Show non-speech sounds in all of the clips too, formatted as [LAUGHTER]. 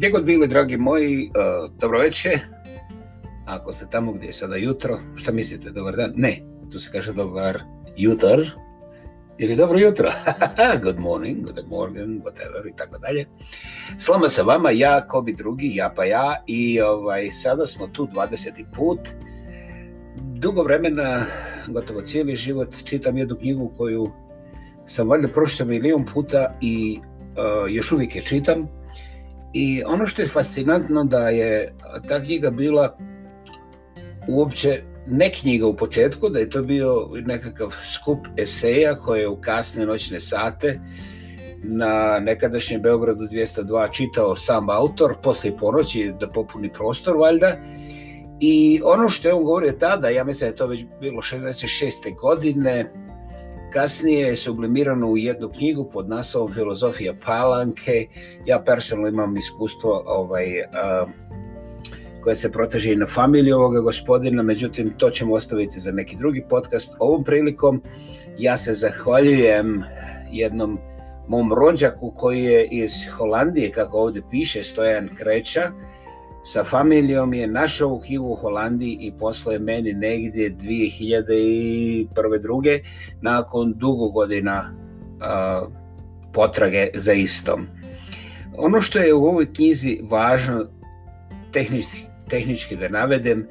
Gdje god bili, dragi moji, e, dobro večer. Ako ste tamo gdje je sada jutro, šta mislite, dobar dan? Ne, tu se kaže dobar jutar ili dobro jutro. [LAUGHS] good morning, good morning, whatever i tako dalje. Slama sa vama, ja, Kobi drugi, ja pa ja i ovaj, sada smo tu 20. put. Dugo vremena, gotovo cijeli život, čitam jednu knjigu koju sam valjda pročitao milijun puta i e, još uvijek je čitam i ono što je fascinantno da je ta knjiga bila uopće ne knjiga u početku, da je to bio nekakav skup eseja koje je u kasne noćne sate na nekadašnjem Beogradu 202 čitao sam autor poslije ponoći da popuni prostor valjda i ono što je on govorio tada, ja mislim da je to već bilo 66. godine, Kasnije je sublimirano u jednu knjigu pod naslovom Filozofija palanke. Ja personalno imam iskustvo ovaj, koje se proteže i na familiju ovoga gospodina, međutim to ćemo ostaviti za neki drugi podcast. Ovom prilikom ja se zahvaljujem jednom mom rođaku koji je iz Holandije, kako ovdje piše, Stojan Kreća, sa familijom je našao u knjigu u Holandiji i poslao je meni negdje 2001. druge nakon dugo godina potrage za istom. Ono što je u ovoj knjizi važno tehnički, da navedem,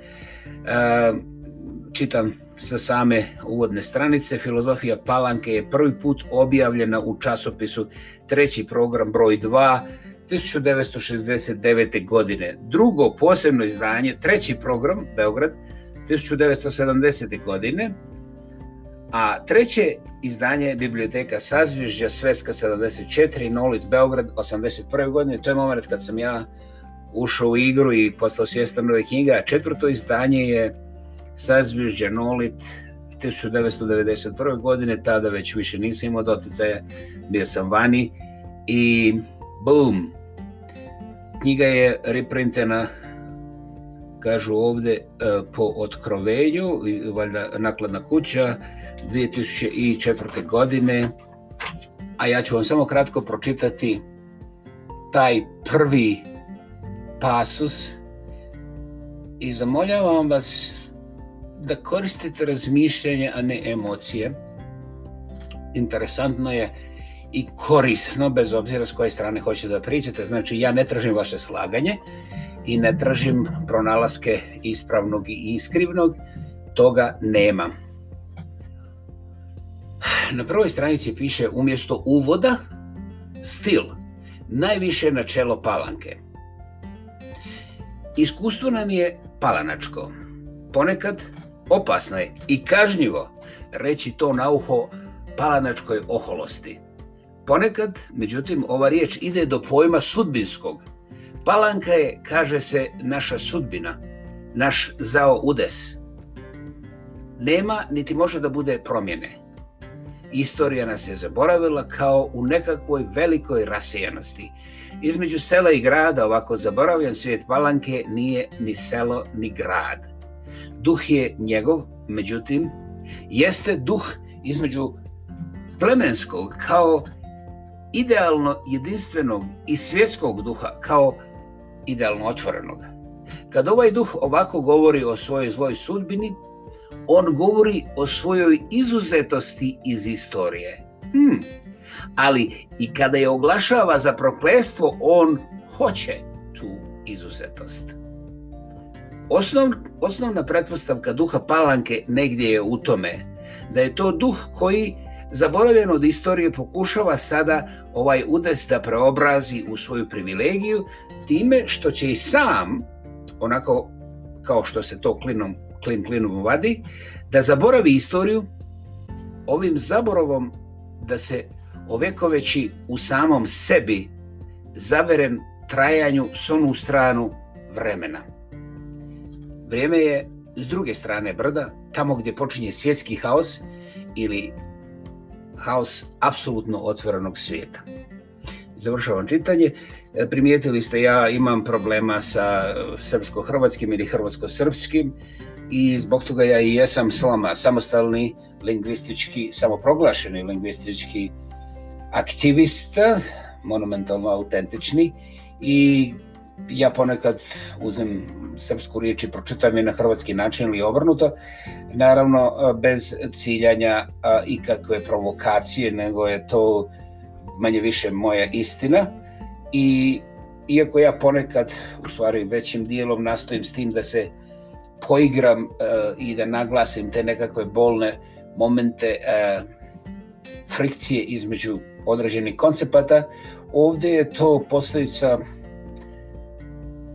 čitam sa same uvodne stranice, filozofija Palanke je prvi put objavljena u časopisu treći program broj 2 1969. godine, drugo posebno izdanje, treći program Beograd 1970. godine, a treće izdanje je biblioteka Sazvježđa, Sveska 74, Nolit Beograd 81. godine, to je moment kad sam ja ušao u igru i postao svjestan nove knjiga, a četvrto izdanje je Sazvježđa, Nolit 1991. godine, tada već više nisam imao doticaja, bio sam vani i boom, knjiga je reprintena kažu ovdje e, po otkrovenju, valjda nakladna kuća 2004. godine, a ja ću vam samo kratko pročitati taj prvi pasus i zamoljavam vas da koristite razmišljanje, a ne emocije. Interesantno je i korisno, bez obzira s koje strane hoćete da pričate. Znači, ja ne tražim vaše slaganje i ne tražim pronalaske ispravnog i iskrivnog, toga nema. Na prvoj stranici piše umjesto uvoda, stil, najviše načelo palanke. Iskustvo nam je palanačko, ponekad opasno je i kažnjivo reći to na uho palanačkoj oholosti. Ponekad, međutim, ova riječ ide do pojma sudbinskog. Palanka je, kaže se, naša sudbina, naš zao udes. Nema, niti može da bude promjene. Istorija nas je zaboravila kao u nekakvoj velikoj rasijanosti. Između sela i grada, ovako zaboravljen svijet Palanke, nije ni selo ni grad. Duh je njegov, međutim, jeste duh između plemenskog kao idealno jedinstvenog i svjetskog duha kao idealno otvorenog. Kad ovaj duh ovako govori o svojoj zloj sudbini, on govori o svojoj izuzetosti iz istorije. Hmm. Ali i kada je oglašava za proklestvo, on hoće tu izuzetost. Osnov, osnovna pretpostavka duha palanke negdje je u tome da je to duh koji zaboravljen od istorije, pokušava sada ovaj udes da preobrazi u svoju privilegiju time što će i sam, onako kao što se to klinom, klin klinom vadi, da zaboravi istoriju ovim zaboravom da se ovekoveći u samom sebi zaveren trajanju s onu stranu vremena. Vrijeme je s druge strane brda, tamo gdje počinje svjetski haos ili house apsolutno otvorenog svijeta. Završavam čitanje. E, primijetili ste, ja imam problema sa e, srpsko-hrvatskim ili hrvatsko-srpskim i zbog toga ja i jesam slama, samostalni lingvistički, samoproglašeni lingvistički aktivist, monumentalno autentični i ja ponekad uzem srpsku riječ i pročitam je na hrvatski način ili obrnuto, naravno e, bez ciljanja e, ikakve provokacije, nego je to manje više moja istina i iako ja ponekad, u stvari većim dijelom nastojim s tim da se poigram e, i da naglasim te nekakve bolne momente frikcije između određenih koncepata, ovdje je to posljedica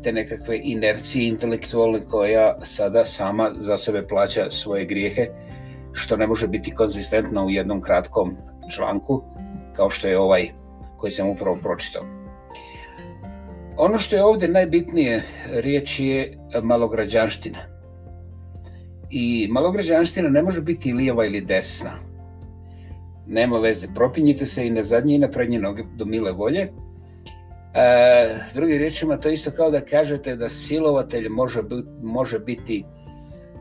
te nekakve inercije intelektualne koja sada sama za sebe plaća svoje grijehe, što ne može biti konzistentno u jednom kratkom članku, kao što je ovaj koji sam upravo pročitao. Ono što je ovdje najbitnije, riječ je malograđanština. I malograđanština ne može biti lijeva ili desna. Nema veze, propinjite se i na zadnje i na prednje noge do mile volje, E, s drugim riječima, to je isto kao da kažete da silovatelj može, može biti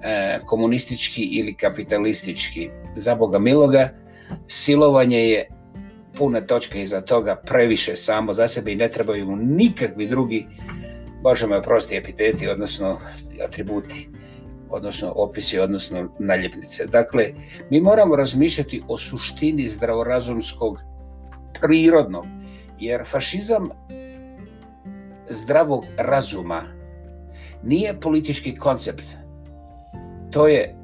e, komunistički ili kapitalistički. Za Boga miloga, silovanje je puna točka iza toga, previše samo za sebe i ne trebaju mu nikakvi drugi, bože me oprosti, epiteti, odnosno atributi odnosno opisi, odnosno naljepnice. Dakle, mi moramo razmišljati o suštini zdravorazumskog prirodnog, jer fašizam zdravog razuma nije politički koncept. To je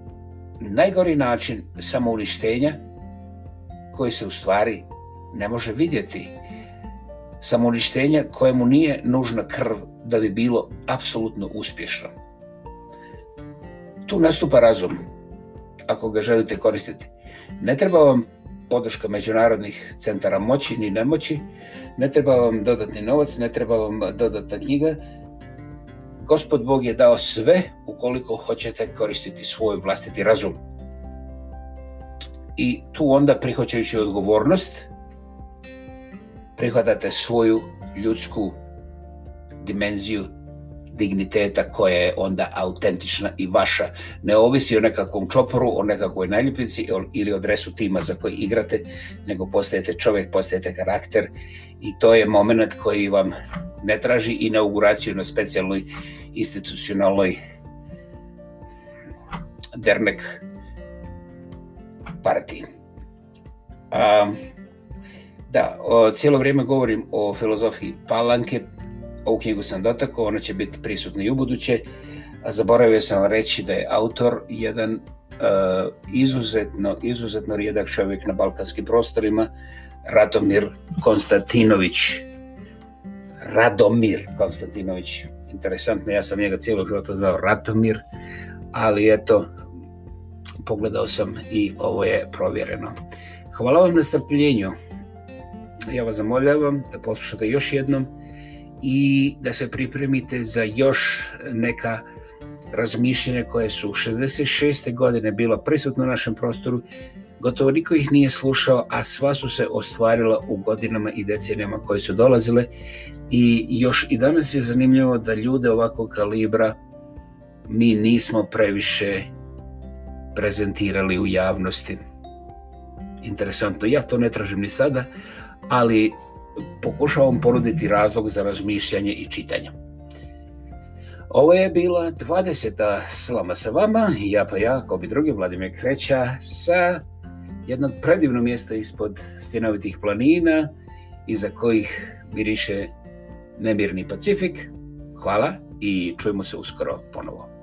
najgori način samouništenja koji se u stvari ne može vidjeti. Samouništenja kojemu nije nužna krv da bi bilo apsolutno uspješno. Tu nastupa razum, ako ga želite koristiti. Ne treba vam podrška međunarodnih centara moći ni nemoći, ne treba vam dodatni novac, ne treba vam dodatna knjiga. Gospod Bog je dao sve ukoliko hoćete koristiti svoj vlastiti razum. I tu onda prihvaćajući odgovornost, prihvatate svoju ljudsku dimenziju digniteta koja je onda autentična i vaša. Ne ovisi o nekakvom čoporu, o nekakvoj najljepnici ili o dresu tima za koji igrate, nego postajete čovjek, postajete karakter i to je moment koji vam ne traži inauguraciju na specijalnoj institucionalnoj dernek partiji. da, cijelo vrijeme govorim o filozofiji palanke, ovu knjigu sam dotakao, ona će biti prisutna i u buduće. Zaboravio sam reći da je autor jedan eh, izuzetno, izuzetno rijedak čovjek na balkanskim prostorima, Radomir Konstantinović. Radomir Konstantinović. Interesantno, ja sam njega cijelo života znao Radomir, ali eto, pogledao sam i ovo je provjereno. Hvala vam na strpljenju. Ja vas zamoljavam da poslušate još jednom i da se pripremite za još neka razmišljenja koje su 66. godine bilo prisutno u našem prostoru, gotovo niko ih nije slušao, a sva su se ostvarila u godinama i decenijama koje su dolazile i još i danas je zanimljivo da ljude ovakvog kalibra mi nismo previše prezentirali u javnosti. Interesantno, ja to ne tražim ni sada, ali pokušavam ponuditi razlog za razmišljanje i čitanje. Ovo je bila 20. slama sa vama, ja pa ja, kao bi drugi, Vladimir Kreća, sa jednog predivnog mjesta ispod stjenovitih planina, iza kojih miriše nemirni Pacifik. Hvala i čujemo se uskoro ponovo.